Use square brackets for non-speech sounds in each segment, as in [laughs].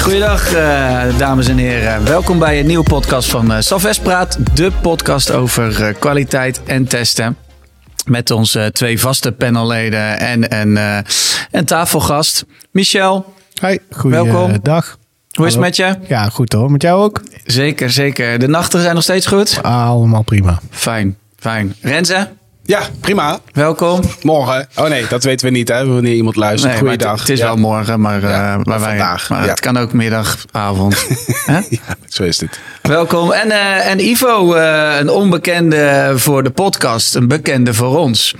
Goedendag, uh, dames en heren. Welkom bij een nieuwe podcast van uh, Salves Praat. De podcast over uh, kwaliteit en testen. Met onze twee vaste panelleden en een, een tafelgast. Michel. Hi, goeiedag. Hoe is het met je? Ja, goed hoor. Met jou ook? Zeker, zeker. De nachten zijn nog steeds goed? Allemaal prima. Fijn, fijn. Renze? Ja, prima. Welkom. Morgen. Oh nee, dat weten we niet hè, wanneer iemand luistert. Nee, Goeiedag. Het is wel morgen, maar, ja, uh, maar wij, vandaag. Maar ja. het kan ook middag, avond. [laughs] ja, zo is het. Welkom. En, uh, en Ivo, uh, een onbekende voor de podcast, een bekende voor ons.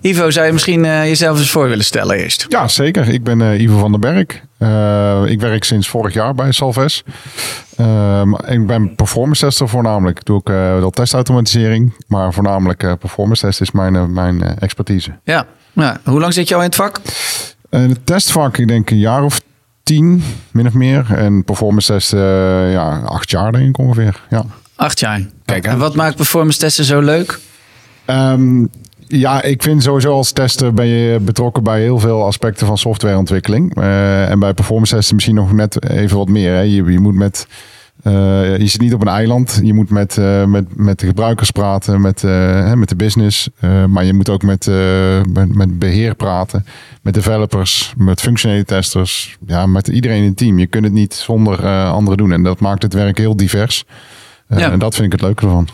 Ivo, zou je misschien jezelf eens voor willen stellen eerst? Ja, zeker. Ik ben Ivo van den Berg. Ik werk sinds vorig jaar bij Salves. Um, ik ben performance tester voornamelijk. Doe ik uh, wel testautomatisering, maar voornamelijk uh, performance test is mijn, mijn expertise. Ja. ja, hoe lang zit je al in het vak? In het testvak, ik denk een jaar of tien, min of meer. En performance testen, ja, acht jaar denk ik ongeveer. Ja. Acht jaar. Kijk, en wat maakt performance testen zo leuk? Um, ja, ik vind sowieso als tester ben je betrokken bij heel veel aspecten van softwareontwikkeling. Uh, en bij performance testen misschien nog net even wat meer. Hè. Je, je moet met uh, je zit niet op een eiland. Je moet met, uh, met, met de gebruikers praten, met, uh, met de business. maar je moet ook met, met, met, beheer praten, met developers, met functionele testers. Ja, met iedereen in het team. Je kunt het niet zonder anderen doen. En dat maakt het werk heel divers. Ja. En dat vind ik het leuke ervan.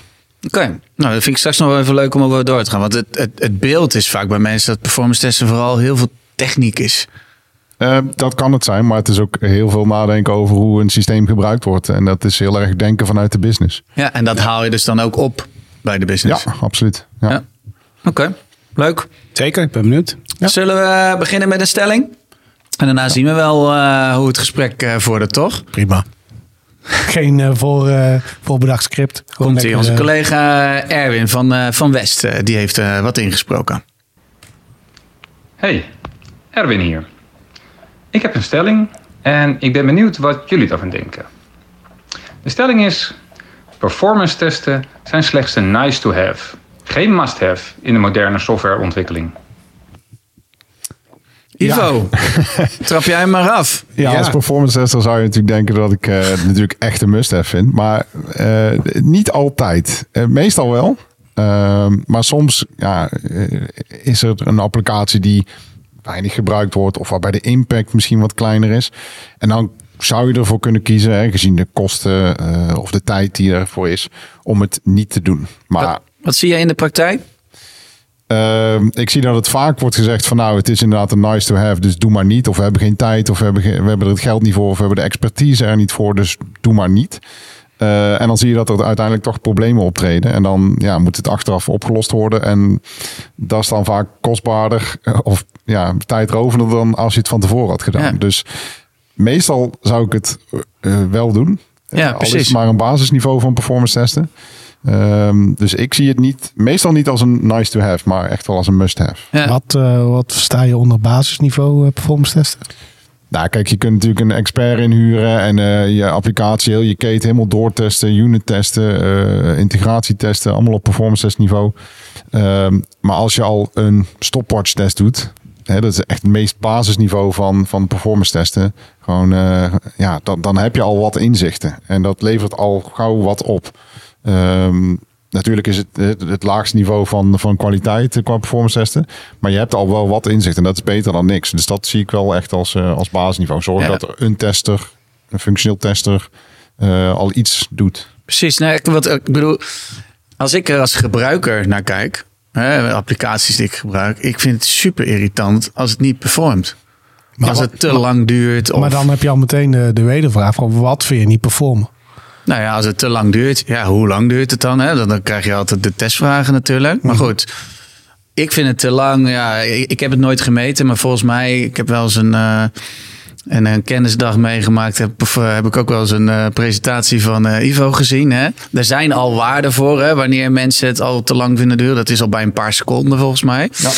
Oké, nou dat vind ik straks nog wel even leuk om over door te gaan. Want het, het, het beeld is vaak bij mensen dat performance testen vooral heel veel techniek is. Uh, dat kan het zijn, maar het is ook heel veel nadenken over hoe een systeem gebruikt wordt. En dat is heel erg denken vanuit de business. Ja, en dat haal je dus dan ook op bij de business. Ja, absoluut. Ja. ja. Oké, leuk. Zeker, ik ben benieuwd. Ja. Zullen we beginnen met een stelling? En daarna zien we wel uh, hoe het gesprek uh, vordert, toch? Prima. [laughs] Geen uh, voor, uh, voorbedacht script. Komt hier onze collega Erwin van, van West, die heeft wat ingesproken. Hey, Erwin hier. Ik heb een stelling en ik ben benieuwd wat jullie daarvan denken. De stelling is: performance testen zijn slechts een nice to have, geen must have in de moderne softwareontwikkeling. Ivo, [laughs] trap jij hem maar af. Ja, als performance tester zou je natuurlijk denken dat ik uh, natuurlijk echt een must-have vind. Maar uh, niet altijd. Uh, meestal wel. Ehm, maar soms ja, is er een applicatie die weinig gebruikt wordt. Of waarbij de impact misschien wat kleiner is. En dan zou je ervoor kunnen kiezen, hè, gezien de kosten of de tijd die ervoor is, om het niet te doen. Maar, wat, wat zie jij in de praktijk? Uh, ik zie dat het vaak wordt gezegd van nou, het is inderdaad een nice to have, dus doe maar niet. Of we hebben geen tijd, of we hebben, we hebben er het geld niet voor, of we hebben de expertise er niet voor, dus doe maar niet. Uh, en dan zie je dat er uiteindelijk toch problemen optreden. En dan ja, moet het achteraf opgelost worden. En dat is dan vaak kostbaarder of ja, tijdrovender dan als je het van tevoren had gedaan. Dus meestal zou ik het uh, wel doen. Ja, precies. Al is maar een basisniveau van performance testen. Um, dus ik zie het niet, meestal niet als een nice to have, maar echt wel als een must have. Ja. Wat, uh, wat versta je onder basisniveau uh, performance testen? Nou, kijk, je kunt natuurlijk een expert inhuren en uh, je applicatie, heel je keten helemaal doortesten, unit testen, integratie testen, allemaal op performance test niveau. Um, maar als je al een stopwatch test doet, hè, dat is echt het meest basisniveau van, van performance testen. Gewoon, ja, dan, dan heb je al wat inzichten en dat levert al gauw wat op. Um, natuurlijk is het, het, laagste niveau van, van kwaliteit qua performance testen. Maar je hebt al wel wat inzicht en dat is beter dan niks. Dus dat zie ik wel echt als, uh, als basisniveau. Zorg dat er een tester, een functioneel tester, uh, al iets doet. Precies. Nou, wat, ik bedoel, als ik er als gebruiker naar kijk, hè, applicaties die ik gebruik, ik vind het super irritant als het niet performt. Maar als het te lang duurt. Of... Maar dan heb je al meteen de, de wedervraag van wat vind je niet performen? Nou ja, als het te lang duurt, ja, hoe lang duurt het dan? Hè? Dan, krijg je altijd de testvragen natuurlijk. Maar mhm. goed, ik vind het te lang. Ja, ik, ik, heb het nooit gemeten, maar volgens mij, ik heb wel eens een, uh, een, een, kennisdag meegemaakt. Heb, of, uh, heb ik ook wel eens een uh, presentatie van Ivo gezien. Hè? Er zijn al waarden voor, hè, wanneer mensen het al te lang vinden duren. Dat is al bij een paar seconden volgens mij. Ja,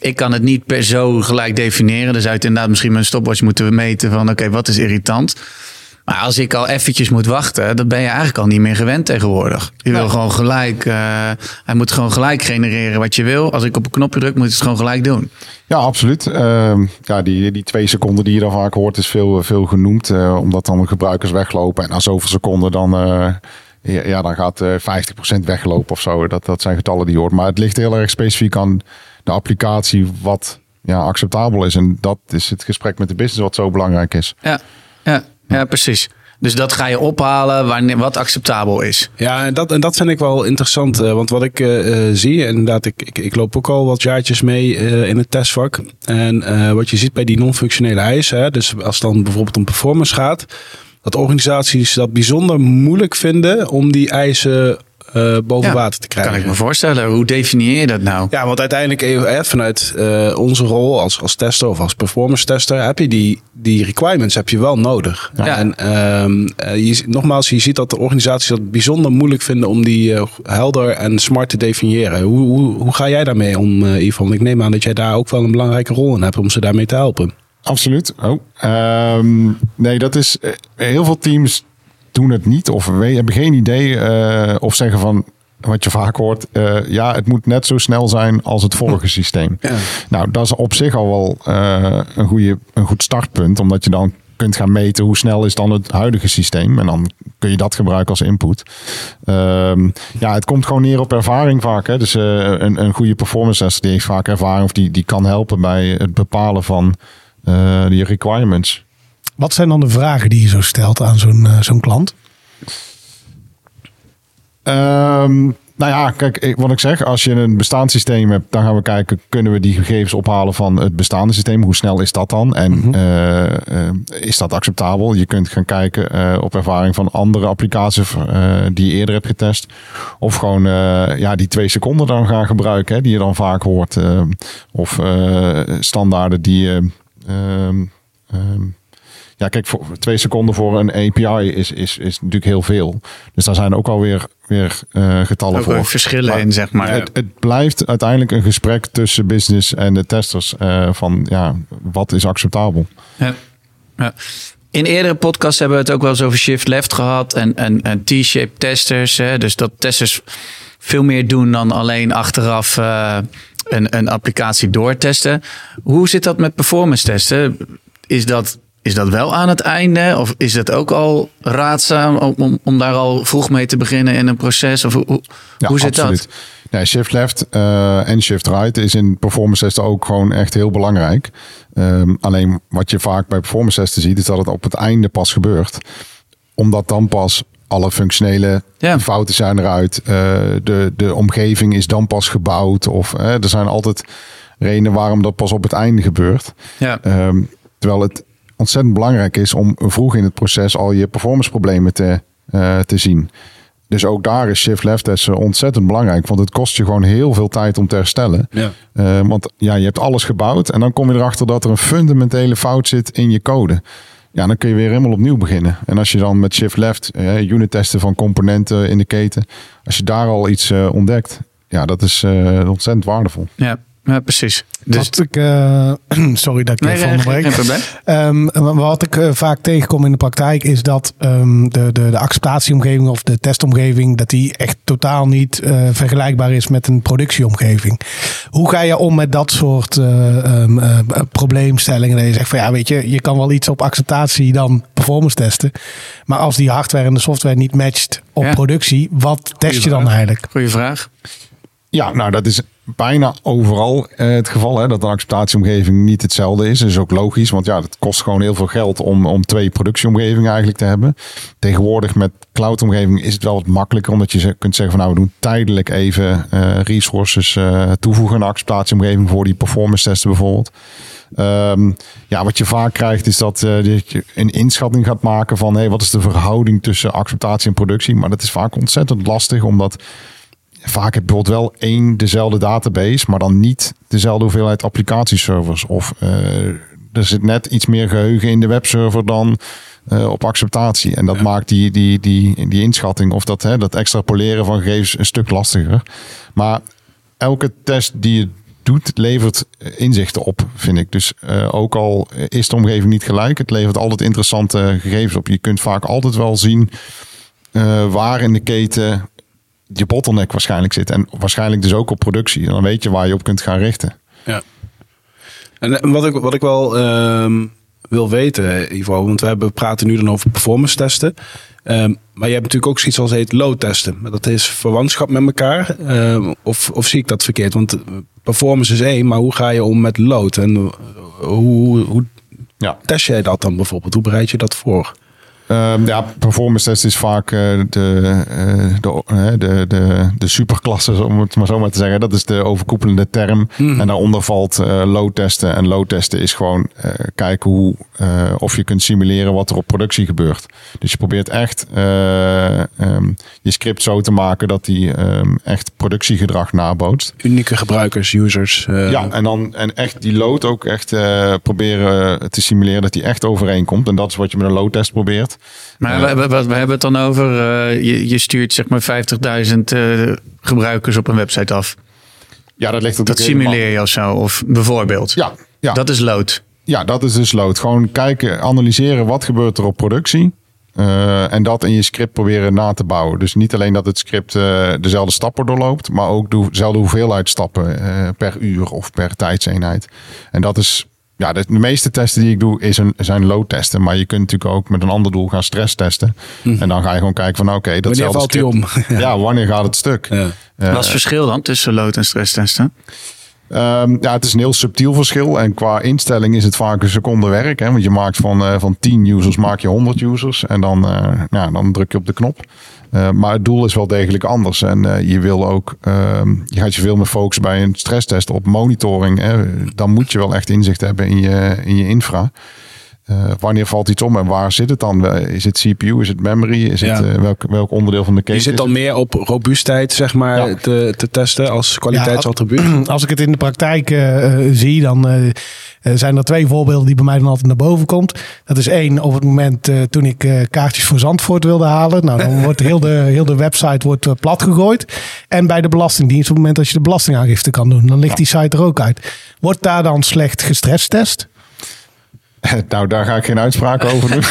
ik kan het niet per zo gelijk definiëren. Dus uit inderdaad misschien mijn stopwatch moeten we meten van oké, wat is irritant? Maar als ik al eventjes moet wachten, dan ben je eigenlijk al niet meer gewend tegenwoordig. Je wil gewoon gelijk, uh, hij moet gewoon gelijk genereren wat je wil. Als ik op een knopje druk, moet je het gewoon gelijk doen. Ja, absoluut. Uh, ja, die, die twee seconden die je dan vaak hoort, is veel, veel genoemd. Uh, omdat dan de gebruikers weglopen. En na zoveel seconden dan, uh, ja, ja, dan gaat 50% weglopen of zo. Dat, dat zijn getallen die je hoort. Maar het ligt heel erg specifiek aan de applicatie wat ja, acceptabel is. En dat is het gesprek met de business wat zo belangrijk is. Ja, ja, ja precies. Dus dat ga je ophalen wanneer, wat acceptabel is. Ja, en dat, en dat vind ik wel interessant. Uh, want wat ik uh, zie, inderdaad, ik, ik, ik, loop ook al wat jaartjes mee in het testvak. En wat je ziet bij die non-functionele eisen, dus als het dan bijvoorbeeld om performance gaat, dat organisaties dat bijzonder moeilijk vinden om die eisen uh, boven water te krijgen. Kan ik me voorstellen. Hoe definieer je dat nou? Ja, want uiteindelijk eh, vanuit uh, onze rol als, als tester of als performance tester heb je die, die requirements heb je wel nodig. Ja. En uh, je, nogmaals, je ziet dat de organisaties dat bijzonder moeilijk vinden om die helder en smart te definiëren. Hoe, hoe, hoe ga jij daarmee om, Yvonne? Ik neem aan dat jij daar ook wel een belangrijke rol in hebt om ze daarmee te helpen. Absoluut. Oh. Um, nee, dat is heel veel teams doen het niet of we hebben geen idee uh, of zeggen van wat je vaak hoort, uh, ja, het moet net zo snel zijn als het vorige [laughs] systeem. Ja. Nou, dat is op zich al wel uh, een, goede, een goed startpunt, omdat je dan kunt gaan meten hoe snel is dan het huidige systeem. En dan kun je dat gebruiken als input. Um, ja, het komt gewoon neer op ervaring vaak. Hè. Dus uh, een, een goede performance tester die heeft vaak ervaring of die, die kan helpen bij het bepalen van die requirements. Wat zijn dan de vragen die je zo stelt aan zo'n uh, zo'n klant? Um, nou ja, kijk, wat ik zeg, als je een bestaand systeem hebt, dan gaan we kijken, kunnen we die gegevens ophalen van het bestaande systeem? Hoe snel is dat dan? En mm -hmm. uh, uh, is dat acceptabel? Je kunt gaan kijken uh, op ervaring van andere applicaties die je eerder hebt getest. Of gewoon ja, die twee seconden dan gaan gebruiken, hè, die je dan vaak hoort. of standaarden die je ehm, ehm, ja, kijk, voor twee seconden voor een API is, is, is natuurlijk heel veel. Dus daar zijn ook alweer weer uh, getallen ook voor. verschillen in, zeg maar. Het, het, blijft uiteindelijk een gesprek tussen business en de testers uh, van ja, wat is acceptabel. Ja. ja. In eerdere podcasts hebben we het ook wel eens over shift left gehad en, en, en T-shape testers. Hè? Dus dat testers veel meer doen dan alleen achteraf uh, een, een applicatie doortesten. Hoe zit dat met performance testen? Is dat is dat wel aan het einde? Of is het ook al raadzaam om, om daar al vroeg mee te beginnen in een proces? Of hoe, ja, hoe zit absoluut. dat? Nee, shift left uh, en shift right is in performance testen ook gewoon echt heel belangrijk. Um, alleen wat je vaak bij performance testen ziet, is dat het op het einde pas gebeurt. Omdat dan pas alle functionele ja. fouten zijn eruit. Uh, de, de omgeving is dan pas gebouwd. Of uh, er zijn altijd redenen waarom dat pas op het einde gebeurt. Ja. Um, terwijl het ontzettend belangrijk is om vroeg in het proces al je performance problemen te, uh, te zien. Dus ook daar is shift left testen ontzettend belangrijk. Want het kost je gewoon heel veel tijd om te herstellen. Ja. Uh, want ja, je hebt alles gebouwd. En dan kom je erachter dat er een fundamentele fout zit in je code. Ja, dan kun je weer helemaal opnieuw beginnen. En als je dan met shift left, uh, unit testen van componenten in de keten. Als je daar al iets uh, ontdekt. Ja, dat is ontzettend waardevol. Ja, ja, precies. Dus... Wat ik, uh, [clears throat] sorry dat ik nee, even onderbreek. Geen probleem. Um, wat ik uh, vaak tegenkom in de praktijk is dat um, de, de, de acceptatieomgeving of de testomgeving, dat die echt totaal niet uh, vergelijkbaar is met een productieomgeving. Hoe ga je om met dat soort um, probleemstellingen? Dat je zegt van ja, weet je, je kan wel iets op acceptatie dan performance testen. Maar als die hardware en de software niet matcht op ja. productie, wat test je dan vraag. eigenlijk? Goeie vraag. Ja, nou dat is bijna overal uh, het geval. Hè, dat een acceptatieomgeving niet hetzelfde is. Dat is ook logisch, want ja, het kost gewoon heel veel geld om, om twee productieomgevingen eigenlijk te hebben. Tegenwoordig met cloudomgeving is het wel wat makkelijker, omdat je kunt zeggen van nou, we doen tijdelijk even uh, resources uh, toevoegen aan de acceptatieomgeving voor die performance testen bijvoorbeeld. Um, ja, wat je vaak krijgt is dat uh, je een inschatting gaat maken van hey, wat is de verhouding tussen acceptatie en productie. Maar dat is vaak ontzettend lastig, omdat vaak heb je bijvoorbeeld wel één dezelfde database, maar dan niet dezelfde hoeveelheid applicatieservers. Of uh, er zit net iets meer geheugen in de webserver dan uh, op acceptatie. En dat ja. maakt die, die, die, die inschatting of dat, hè, dat extrapoleren van gegevens een stuk lastiger. Maar elke test die je doet, levert inzichten op, vind ik. Dus ook al is de omgeving niet gelijk, het levert altijd interessante gegevens op. Je kunt vaak altijd wel zien waar in de keten je bottleneck waarschijnlijk zit. En waarschijnlijk dus ook op productie. Dan weet je waar je op kunt gaan richten. Ja. En wat ik, wat ik wel ehm, wil weten, Ivo, want we hebben, praten nu dan over performance testen. Ehm, maar je hebt natuurlijk ook zoiets als heet load testen. Dat is verwantschap met elkaar. Ehm, of, of zie ik dat verkeerd? Want performance is één, maar hoe ga je om met load? En eh, hoe, hoe ja. test jij dat dan bijvoorbeeld? Hoe bereid je dat voor? Um, ja, performance test is vaak uh, de, uh, de, uh, de, de, de superklasse, om het maar zo maar te zeggen. Dat is de overkoepelende term. Mm. En daaronder valt load testen. En load testen is gewoon kijken hoe, of je kunt simuleren wat er op productie gebeurt. Dus je probeert echt um, je script zo te maken dat die um, echt productiegedrag nabootst. Unieke gebruikers, users. Ja, en dan en echt die load ook echt proberen te simuleren dat die echt overeenkomt. En dat is wat je met een load test probeert. Maar we, we, we, hebben het dan over, uh, je, je, stuurt zeg maar 50.000 uh, gebruikers op een website af. Ja, dat ligt Dat simuleer je of zo, of bijvoorbeeld. Ja, ja. Dat is load. Ja, dat is dus load. Gewoon kijken, analyseren wat gebeurt er op productie. Uh, en dat in je script proberen na te bouwen. Dus niet alleen dat het script uh, dezelfde stappen doorloopt, maar ook dezelfde hoeveelheid stappen uh, per uur of per tijdseenheid. En dat is ja, de, meeste testen die ik doe is een, zijn load testen. Maar je kunt natuurlijk ook met een ander doel gaan stress testen. Mhm. En dan ga je gewoon kijken van oké, okay, dat Wanneer valt om? [laughs] ja. wanneer gaat het stuk? Ja. Uh, Wat is het verschil dan tussen load en stress testen? Um, ja, het is een heel subtiel verschil. En qua instelling is het vaak een seconde werk. Hè? Want je maakt van, uh, van 10 users maak je 100 users. En dan, uh, ja, dan druk je op de knop. Uh, maar het doel is wel degelijk anders. En je wil ook, uh, je gaat je veel meer focussen bij een stresstest op monitoring. Hè. Dan moet je wel echt inzicht hebben in je, in je infra. Uh, wanneer valt iets om en waar zit het dan? Is het CPU? Is het memory? Is ja. het uh, welk, welk onderdeel van de case? Je zit dan meer op robuustheid, zeg maar, ja. te, te testen als kwaliteitsattribuut. Ja, [clears throat] als ik het in de praktijk uh, zie, dan zijn er twee voorbeelden die bij mij dan altijd naar boven komt. Dat is één, op het moment toen ik kaartjes voor Zandvoort wilde halen. Nou, dan [laughs] wordt heel de, heel de website wordt, plat gegooid. En bij de Belastingdienst, op het moment dat je de belastingaangifte kan doen, dan ligt die site er ook uit. Wordt daar dan slecht gestresstest? [laughs] Nou, daar ga ik geen uitspraak over doen.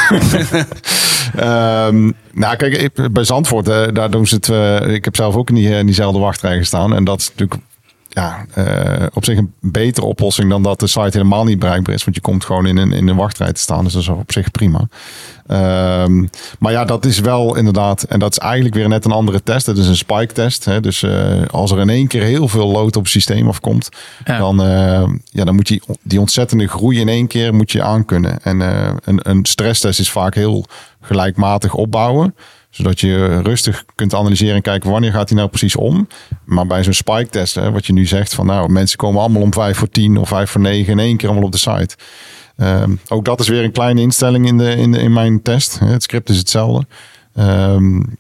um, [laughs] nou, kijk, bij Zandvoort, uh, daar doen ze het. Uh, ik heb zelf ook in, die, in diezelfde wachtrij gestaan. En dat is natuurlijk ja, uh, op zich een betere oplossing dan dat de site helemaal niet bereikbaar is. Want je komt gewoon in een, in een wachtrij te staan. Dus dat is op zich prima. Um, maar ja, dat is wel inderdaad, en dat is eigenlijk weer net een andere test. Dat is een spike test. Hè? Dus uh, als er in één keer heel veel load op het systeem afkomt, ja. dan, uh, ja, dan moet je die ontzettende groei in één keer moet je aankunnen. En een, een stresstest is vaak heel gelijkmatig opbouwen zodat je rustig kunt analyseren en kijken wanneer gaat hij nou precies om. Maar bij zo'n spike test, hè, wat je nu zegt van nou, mensen komen allemaal om vijf voor tien of vijf voor negen in één keer allemaal op de site. Um, ook dat is weer een kleine instelling in, de, in, de, in mijn test. Het script is hetzelfde. Um,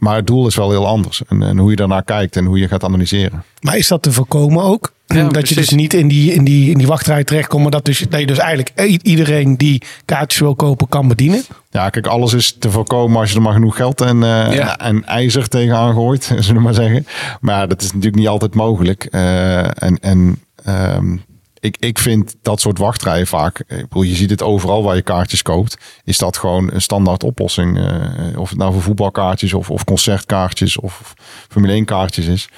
maar het doel is wel heel anders. En, en, hoe je daarnaar kijkt en hoe je gaat analyseren. Maar is dat te voorkomen ook? Ja, dat precies. je dus niet in die, in die, in die wachtrij terechtkomt. Maar dat, dus, dat je dus eigenlijk iedereen die kaartjes wil kopen kan bedienen? Ja, kijk, alles is te voorkomen als je er maar genoeg geld en, uh, ja. en ijzer tegenaan gooit. [laughs] Zullen we maar zeggen. Maar dat is natuurlijk niet altijd mogelijk. Uh, en en um, ik, ik vind dat soort wachtrijen vaak, ik bedoel, je ziet het overal waar je kaartjes koopt, is dat gewoon een standaard oplossing. Uh, of het nou voor voetbalkaartjes of, of concertkaartjes of Formule 1 kaartjes is.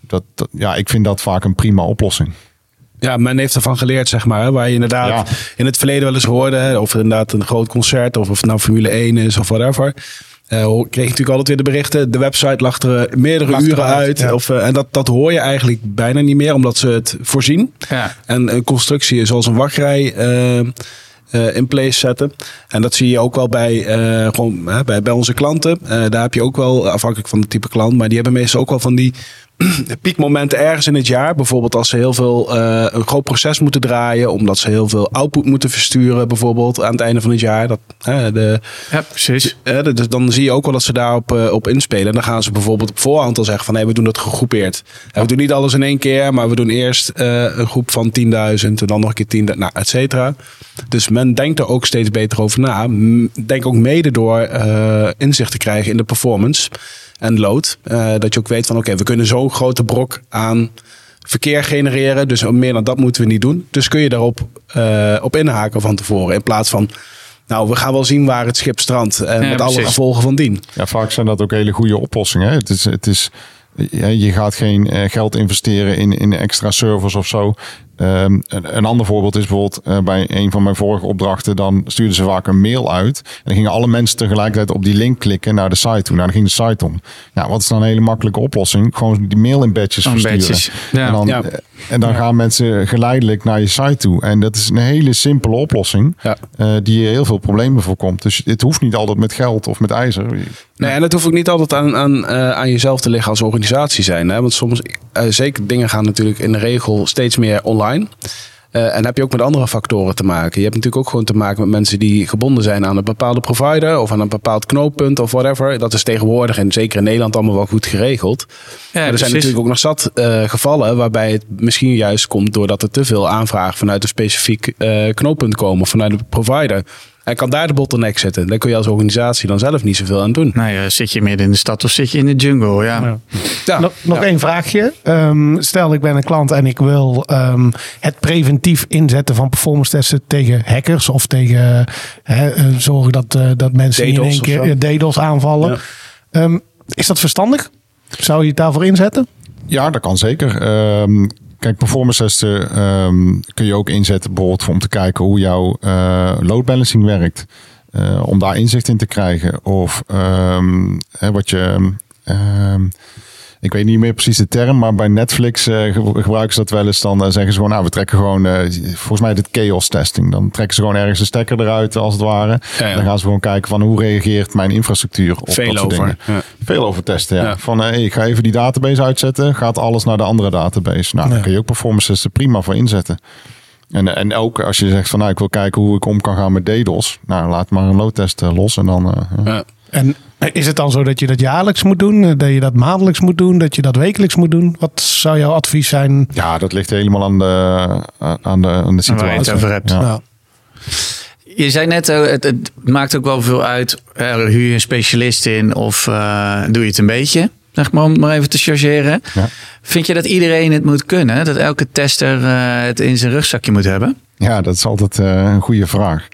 Dat, dat, ja, ik vind dat vaak een prima oplossing. Ja, men heeft ervan geleerd, zeg maar. Waar je inderdaad ja. in het verleden wel eens hoorde. Of inderdaad een groot concert. Of of het nou Formule 1 is of whatever. Uh, kreeg je natuurlijk altijd weer de berichten. De website lag er meerdere lag uren uit. ja. of, uh, en dat, dat hoor je eigenlijk bijna niet meer, omdat ze het voorzien. Ja. En een constructie zoals een wachtrij uh, in place zetten. En dat zie je ook wel bij, gewoon, bij, bij onze klanten. daar heb je ook wel, afhankelijk van het type klant, maar die hebben meestal ook wel van die piekmomenten ergens in het jaar. Bijvoorbeeld als ze heel veel uh, een groot proces moeten draaien. Omdat ze heel veel output moeten versturen. Bijvoorbeeld aan het einde van het jaar. Dat, uh, de, ja, precies. Uh, de, dan zie je ook wel dat ze daarop op inspelen. En dan gaan ze bijvoorbeeld op voorhand al zeggen van nee, we doen dat gegroepeerd. Ja. we doen niet alles in één keer. Maar we doen eerst een groep van 10.000. En dan nog een keer 10.000. Nou, et cetera. Dus men denkt er ook steeds beter over na. Denk ook mede door inzicht te krijgen in de performance en load. Uh, dat je ook weet van oké, okay, we kunnen zo'n grote brok aan verkeer genereren. Dus meer dan dat moeten we niet doen. Dus kun je daarop op inhaken van tevoren. In plaats van nou, we gaan wel zien waar het schip strandt. En met alle gevolgen van dien. Ja, vaak zijn dat ook hele goede oplossingen. Het is, het is, je gaat geen geld investeren in, in extra servers of zo. Um, een, een, ander voorbeeld is bijvoorbeeld uh, bij een van mijn vorige opdrachten. Dan stuurden ze vaak een mail uit. En dan gingen alle mensen tegelijkertijd op die link klikken naar de site toe. Nou, dan ging de site om. Ja, wat is dan een hele makkelijke oplossing? Gewoon die mail in badges oh, versturen. Ja. En dan, ja. Eh, en dan gaan mensen geleidelijk naar je site toe. En dat is een hele simpele oplossing. Ja. Uh, die heel veel problemen voorkomt. Dus het hoeft niet altijd met geld of met ijzer. Nee, en het hoeft ook niet altijd aan, aan, uh, aan jezelf te liggen als organisatie zijn. Hè? Want soms, zeker dingen gaan natuurlijk in de regel steeds meer online uh, en heb je ook met andere factoren te maken. Je hebt natuurlijk ook gewoon te maken met mensen die gebonden zijn aan een bepaalde provider of aan een bepaald knooppunt of whatever. Dat is tegenwoordig en zeker in Nederland allemaal wel goed geregeld. Ja, er zijn natuurlijk ook nog zat uh, gevallen waarbij het misschien juist komt doordat er te veel aanvragen vanuit een specifiek uh, knooppunt komen of vanuit de provider. Hij kan daar de bottleneck zetten. Daar kun je als organisatie dan zelf niet zoveel aan doen. Nou ja, zit je midden in de stad of zit je in de jungle? Ja. ja. Nog, nog één vraagje. Um, stel, ik ben een klant en ik wil um, het preventief inzetten van performance testen tegen hackers of tegen he, uh, zorgen dat, uh, dat mensen in één keer DDoS aanvallen. Ja. Um, is dat verstandig? Zou je het daarvoor inzetten? Ja, dat kan zeker. Um, Kijk, performance testen um, kun je ook inzetten bijvoorbeeld om te kijken hoe jouw uh, load balancing werkt. Uh, om daar inzicht in te krijgen. Of um, hè, wat je... Um, ik weet niet meer precies de term, maar bij Netflix uh, gebruiken ze dat wel eens. Dan uh, zeggen ze gewoon, nou, we trekken gewoon, uh, volgens mij dit chaos testing. Dan trekken ze gewoon ergens een stekker eruit, als het ware. Ja, ja. Dan gaan ze gewoon kijken van hoe reageert mijn infrastructuur op Veel dat soort over. dingen. Ja. Veel over testen, ja. Van, hey, ik ga even die database uitzetten. Gaat alles naar de andere database. Nou, daar kun je ook performance testen prima voor inzetten. En, en ook als je zegt van, nou, ik wil kijken hoe ik om kan gaan met DDoS. Nou, laat maar een loadtest los en dan... En is het dan zo dat je dat jaarlijks moet doen? Dat je dat maandelijks moet doen? Dat je dat wekelijks moet doen? Wat zou jouw advies zijn? Ja, dat ligt helemaal aan de, aan de, aan de situatie. Waar je het over hebt. Ja. Je zei net, eh, het, het, maakt ook wel veel uit. Huur je een specialist in of uh, doe je het een beetje? Zeg maar om maar even te chargeren. Ja. Vind je dat iedereen het moet kunnen? Dat elke tester uh, het in zijn rugzakje moet hebben? Ja, dat is altijd uh, een goede vraag.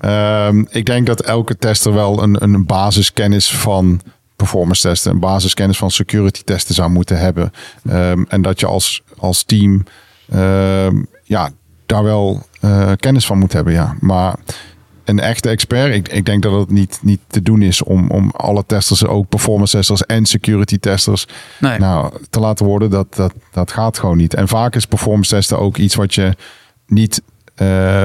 Uh, ik denk dat elke tester wel een, een basiskennis van performance testen, een basiskennis van security testen zou moeten hebben. Um, en dat je als, als team um, ja, daar wel uh, kennis van moet hebben. Ja. Maar een echte expert, ik, ik denk dat het niet, niet te doen is om, om alle testers, ook performance testers en security testers, nee. nou, te laten worden. Dat, dat, dat gaat gewoon niet. En vaak is performance testen ook iets wat je niet eh,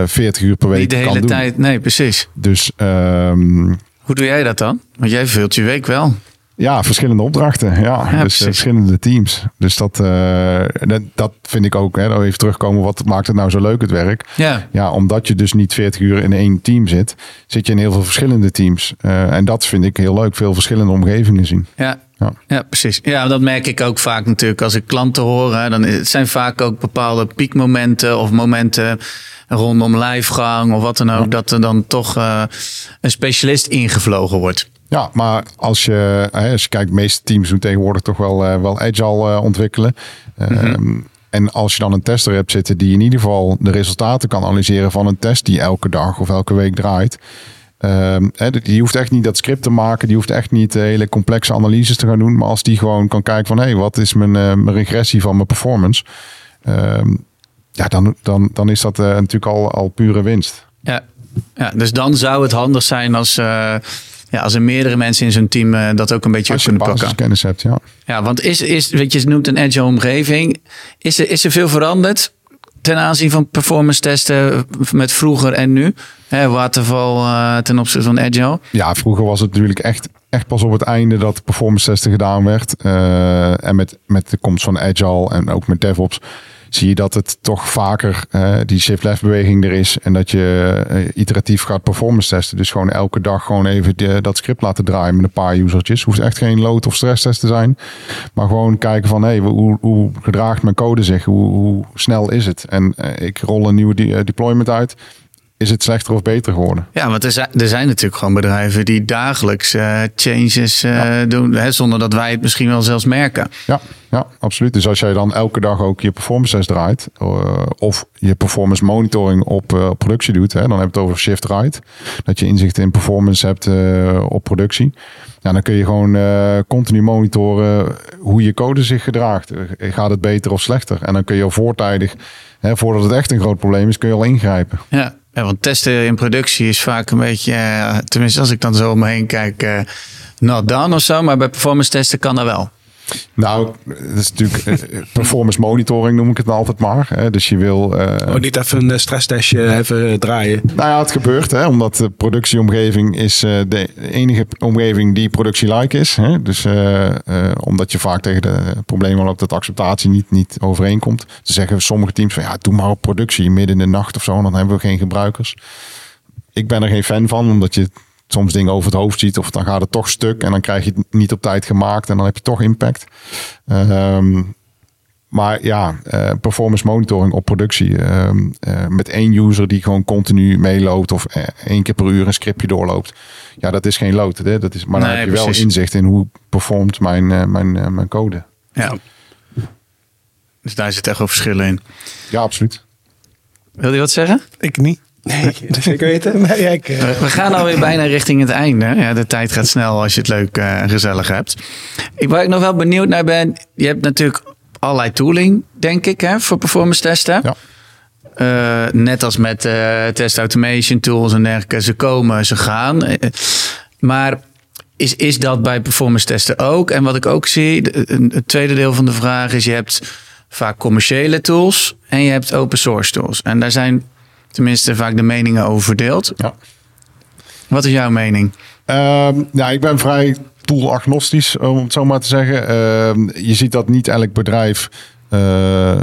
40 uur per week. Niet de hele tijd, nee, precies. Dus. Um, Hoe doe jij dat dan? Want jij vult je week wel. Ja, verschillende opdrachten. Ja, ja dus uh, verschillende teams. Dus dat, uh, dat, dat, vind ik ook. Hè, even terugkomen. Wat maakt het nou zo leuk, het werk? Ja. ja, omdat je dus niet 40 uur in één team zit, zit je in heel veel verschillende teams. Uh, en dat vind ik heel leuk. Veel verschillende omgevingen zien. Ja, ja. ja, precies. Ja, dat merk ik ook vaak natuurlijk als ik klanten hoor. Hè, dan het zijn vaak ook bepaalde piekmomenten of momenten rondom lijfgang of wat dan ook, dat er dan toch uh, een specialist ingevlogen wordt. Ja, maar als je, als je kijkt, de meeste teams doen tegenwoordig toch wel, uh, wel agile uh, ontwikkelen. Mm -hmm. En als je dan een tester hebt zitten die in ieder geval de resultaten kan analyseren van een test die elke dag of elke week draait. Um, die hoeft echt niet dat script te maken. Die hoeft echt niet hele complexe analyses te gaan doen. Maar als die gewoon kan kijken van... hé, hey, wat is mijn, uh, mijn regressie van mijn performance? Um, ja, dan, dan, dan is dat uh, natuurlijk al, al pure winst. Ja. ja, dus dan zou het handig zijn als... Uh, ja, als er meerdere mensen in zo'n team uh, dat ook een beetje als kunnen pakken. kennis hebt, ja. Ja, want is, is, weet je, noemt een agile omgeving. Is er, is er veel veranderd ten aanzien van performance testen met vroeger en nu? Hè, waterval uh, ten opzichte van agile? Ja, vroeger was het natuurlijk echt, echt pas op het einde dat performance testen gedaan werd. Uh, en met, met de komst van agile en ook met DevOps zie je dat het toch vaker uh, die shift-left beweging er is. En dat je uh, iteratief gaat performance testen. Dus gewoon elke dag gewoon even de, dat script laten draaien met een paar usertjes. Hoeft echt geen load- of stresstest te zijn. Maar gewoon kijken van, hey, hoe, hoe gedraagt mijn code zich? Hoe, hoe snel is het? En ik rol een nieuwe de deployment uit. Is het slechter of beter geworden. Ja, want er zijn, er zijn natuurlijk gewoon bedrijven die dagelijks uh, changes uh, doen, hè, zonder dat wij het misschien wel zelfs merken. Ja, ja, absoluut. Dus als jij dan elke dag ook je performance test draait, uh, of je performance monitoring op productie doet, hè, dan heb je het over shift right, dat je inzicht in performance hebt op productie. Ja, dan kun je gewoon continu monitoren hoe je code zich gedraagt. Gaat het beter of slechter? En dan kun je al voortijdig, hè, voordat het echt een groot probleem is, kun je al ingrijpen. Ja. Ja, want testen in productie is vaak een beetje, uh, tenminste als ik dan zo om me heen kijk, uh, not done of zo. Maar bij performance testen kan dat wel. Nou, dat is natuurlijk eh, performance monitoring noem ik het altijd maar. Dus je wil... Uh, oh, niet even een stresstestje even draaien. Nou ja, het gebeurt. Hè, omdat de productieomgeving is de enige omgeving die productie-like is. Hè. Dus uh, omdat je vaak tegen de problemen loopt dat acceptatie niet, niet overeenkomt. Ze zeggen sommige teams van ja, doe maar op productie midden in de nacht of zo. Dan hebben we geen gebruikers. Ik ben er geen fan van, omdat je soms dingen over het hoofd ziet. Of dan gaat het toch stuk en dan krijg je het niet op tijd gemaakt. En dan heb je toch impact. Um, maar ja, uh, performance monitoring op productie. Um, uh, met één user die gewoon continu meeloopt. Of uh, één keer per uur een scriptje doorloopt. Ja, dat is geen lood. Hè? Dat is, maar dan heb je precies. wel inzicht in hoe performt mijn, mijn, mijn code. Ja. Dus daar zit echt wel verschillen in. Ja, absoluut. Wil je wat zeggen? Ik niet. Nee, zeker weten. Nee, ik, [laughs] uh... We gaan alweer bijna richting het einde. Ja, de tijd gaat snel als je het leuk uh, en gezellig hebt. Ik, waar ik nog wel benieuwd naar ben, je hebt natuurlijk allerlei tooling, denk ik, hè, voor performance testen. Ja. Uh, net als met test automation tools en dergelijke. Ze komen, ze gaan. maar is, is dat bij performance testen ook? En wat ik ook zie, het tweede deel van de vraag is: je hebt vaak commerciële tools en je hebt open source tools. En daar zijn tenminste vaak de meningen over verdeeld. Ja. Wat is jouw mening? Uh, ja, ik ben vrij tool-agnostisch, om het zo maar te zeggen. Uh, je ziet dat niet elk bedrijf uh, uh,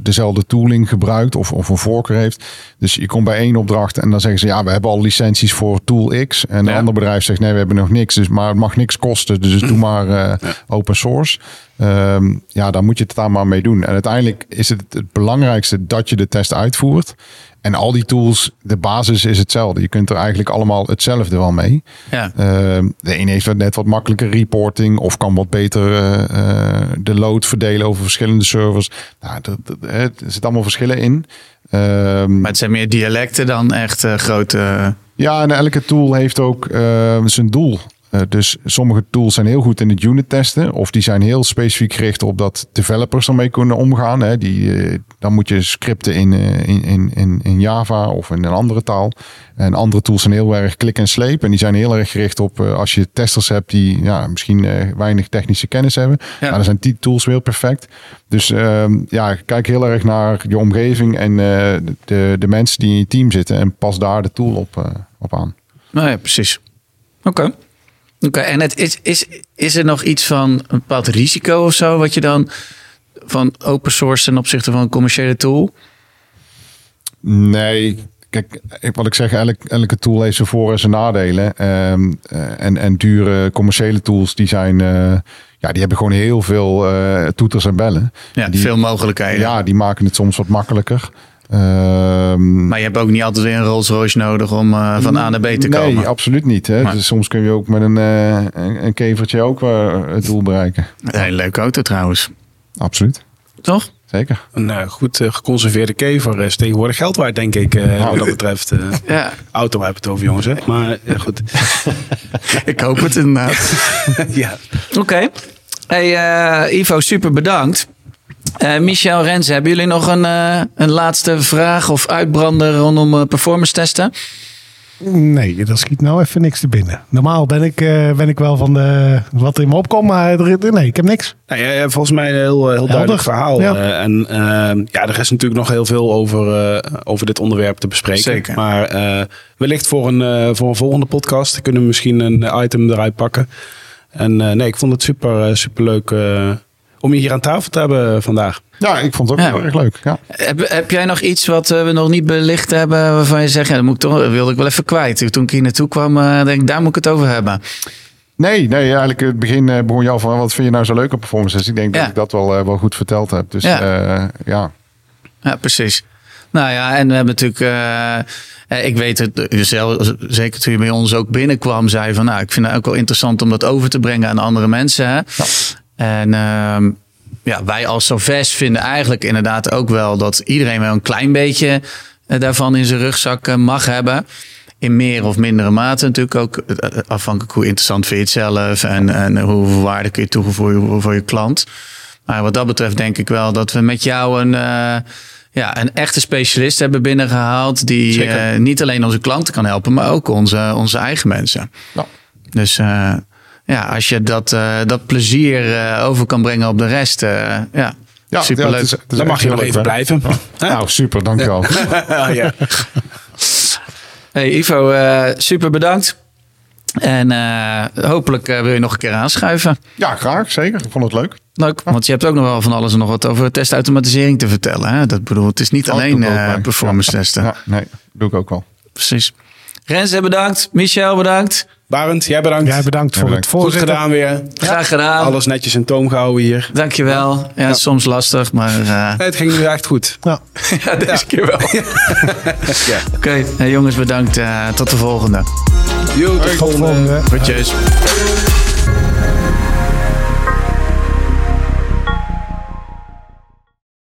dezelfde tooling gebruikt of, of een voorkeur heeft. Dus je komt bij één opdracht en dan zeggen ze ja, we hebben al licenties voor tool X. En een ander bedrijf zegt nee, we hebben nog niks. Dus, maar het mag niks kosten, dus doe maar uh, ja. open source. Um, ja, dan moet je het daar maar mee doen. En uiteindelijk is het het belangrijkste dat je de test uitvoert. En al die tools, de basis is hetzelfde. Je kunt er eigenlijk allemaal hetzelfde wel mee. Ja. Uh, de ene heeft net wat makkelijker reporting of kan wat beter uh, de load verdelen over verschillende servers. Nou, er zitten allemaal verschillen in. Uh, maar het zijn meer dialecten dan echt uh, grote. Ja, en elke tool heeft ook zijn doel. Uh, dus sommige tools zijn heel goed in het unit testen. Of die zijn heel specifiek gericht op dat developers ermee kunnen omgaan. Hè. Die, uh, dan moet je scripten in, uh, in, in, in Java of in een andere taal. En andere tools zijn heel erg klik en sleep. En die zijn heel erg gericht op als je testers hebt die ja, misschien weinig technische kennis hebben. Ja. Maar dan zijn die tools heel perfect. Dus ehm, ja, kijk heel erg naar je omgeving en de, de mensen die in je team zitten. En pas daar de tool op, op aan. Nou ja, precies. Oké. Okay. Oké, okay, en het is, is, is er nog iets van een bepaald risico of zo, wat je dan van open source ten opzichte van een commerciële tool? Nee, kijk, wat ik zeg, elk, elke tool heeft zijn voor- en zijn nadelen. Um, en, en dure commerciële tools, die zijn, uh, ja, die hebben gewoon heel veel uh, toeters en bellen. Ja, die, veel mogelijkheden. Ja, die maken het soms wat makkelijker. Um, maar je hebt ook niet altijd weer een Rolls Royce nodig om uh, van A naar B te komen. Nee, absoluut niet. Hè? Dus soms kun je ook met een, uh, een kevertje ook uh, het doel bereiken. Een hele leuke auto trouwens. Absoluut. Toch? Zeker. Een goed geconserveerde kever is tegenwoordig geld waard, denk ik. Nou. Wat dat betreft. [laughs] ja. Auto heb het over, jongens. Hè? Maar goed. [laughs] ik hoop het inderdaad. [laughs] ja. Oké. Okay. Hey Ivo, super bedankt. Uh, Michel Rens, hebben jullie nog een, uh, een laatste vraag of uitbrander rondom uh, performance testen? Nee, dat schiet nou even niks te binnen. Normaal ben ik, ben ik wel van de, wat in me opkomt, maar nee, ik heb niks. Nou, ja, volgens mij een heel, heel duidelijk verhaal. Ja. en ja, er is natuurlijk nog heel veel over, over dit onderwerp te bespreken. Zeker. Maar wellicht voor een, voor een volgende podcast kunnen we misschien een item eruit pakken. En nee, ik vond het super, super leuk om je hier aan tafel te hebben vandaag. Ja, ik vond het ook ja. heel erg leuk. Ja. Heb, heb jij nog iets wat we nog niet belicht hebben waarvan je zegt, ja, dat moet ik toch, wilde ik wel even kwijt. Toen ik hier naartoe kwam, denk ik, daar moet ik het over hebben. Nee, nee, eigenlijk het begin begon je al van wat vind je nou zo leuk op performances. Ik denk ja. dat ik dat wel, wel goed verteld heb. Dus ja, uh, ja. ja precies. Nou ja, en we hebben natuurlijk. Uh, ik weet het zelf, zeker toen je bij ons ook binnenkwam, zei van nou, ik vind het ook wel interessant om dat over te brengen aan andere mensen. Hè? En uh, ja, wij als Sovest vinden eigenlijk inderdaad ook wel dat iedereen wel een klein beetje daarvan in zijn rugzak mag hebben in meer of mindere mate natuurlijk ook afhankelijk hoe interessant vind je het zelf en, en hoeveel waarde kun je toevoegen voor je klant. Maar wat dat betreft denk ik wel dat we met jou een, uh, ja, een echte specialist hebben binnengehaald. Die uh, niet alleen onze klanten kan helpen, maar ook onze, onze eigen mensen. Ja. Dus uh, ja, als je dat, dat plezier over kan brengen op de rest. ja, ja, superleuk. Ja, Dan mag je wel even blijven. Nou, super, dankjewel. [laughs] ja. Hey Ivo, super bedankt. En uh, hopelijk uh, wil je nog een keer aanschuiven. Ja, graag. Zeker. Ik vond het leuk. Leuk, want je hebt ook nog wel van alles en nog wat over testautomatisering te vertellen. Hè? Dat bedoel, het is niet oh, alleen uh, performance testen. Ja, nee, doe ik ook wel. Precies. Renze bedankt. Michel bedankt. Barend, jij bedankt. Jij bedankt voor het voorzitten. Goed gedaan weer. Graag gedaan. Alles netjes in toom gehouden hier. Dankjewel. Ja, ja. soms lastig, maar... Uh... Nee, het ging nu echt goed. Ja, [laughs] ja deze keer wel. ja. [laughs] Oké, okay. jongens bedankt. Uh, tot de volgende. Jo, tot de volgende. Groetjes.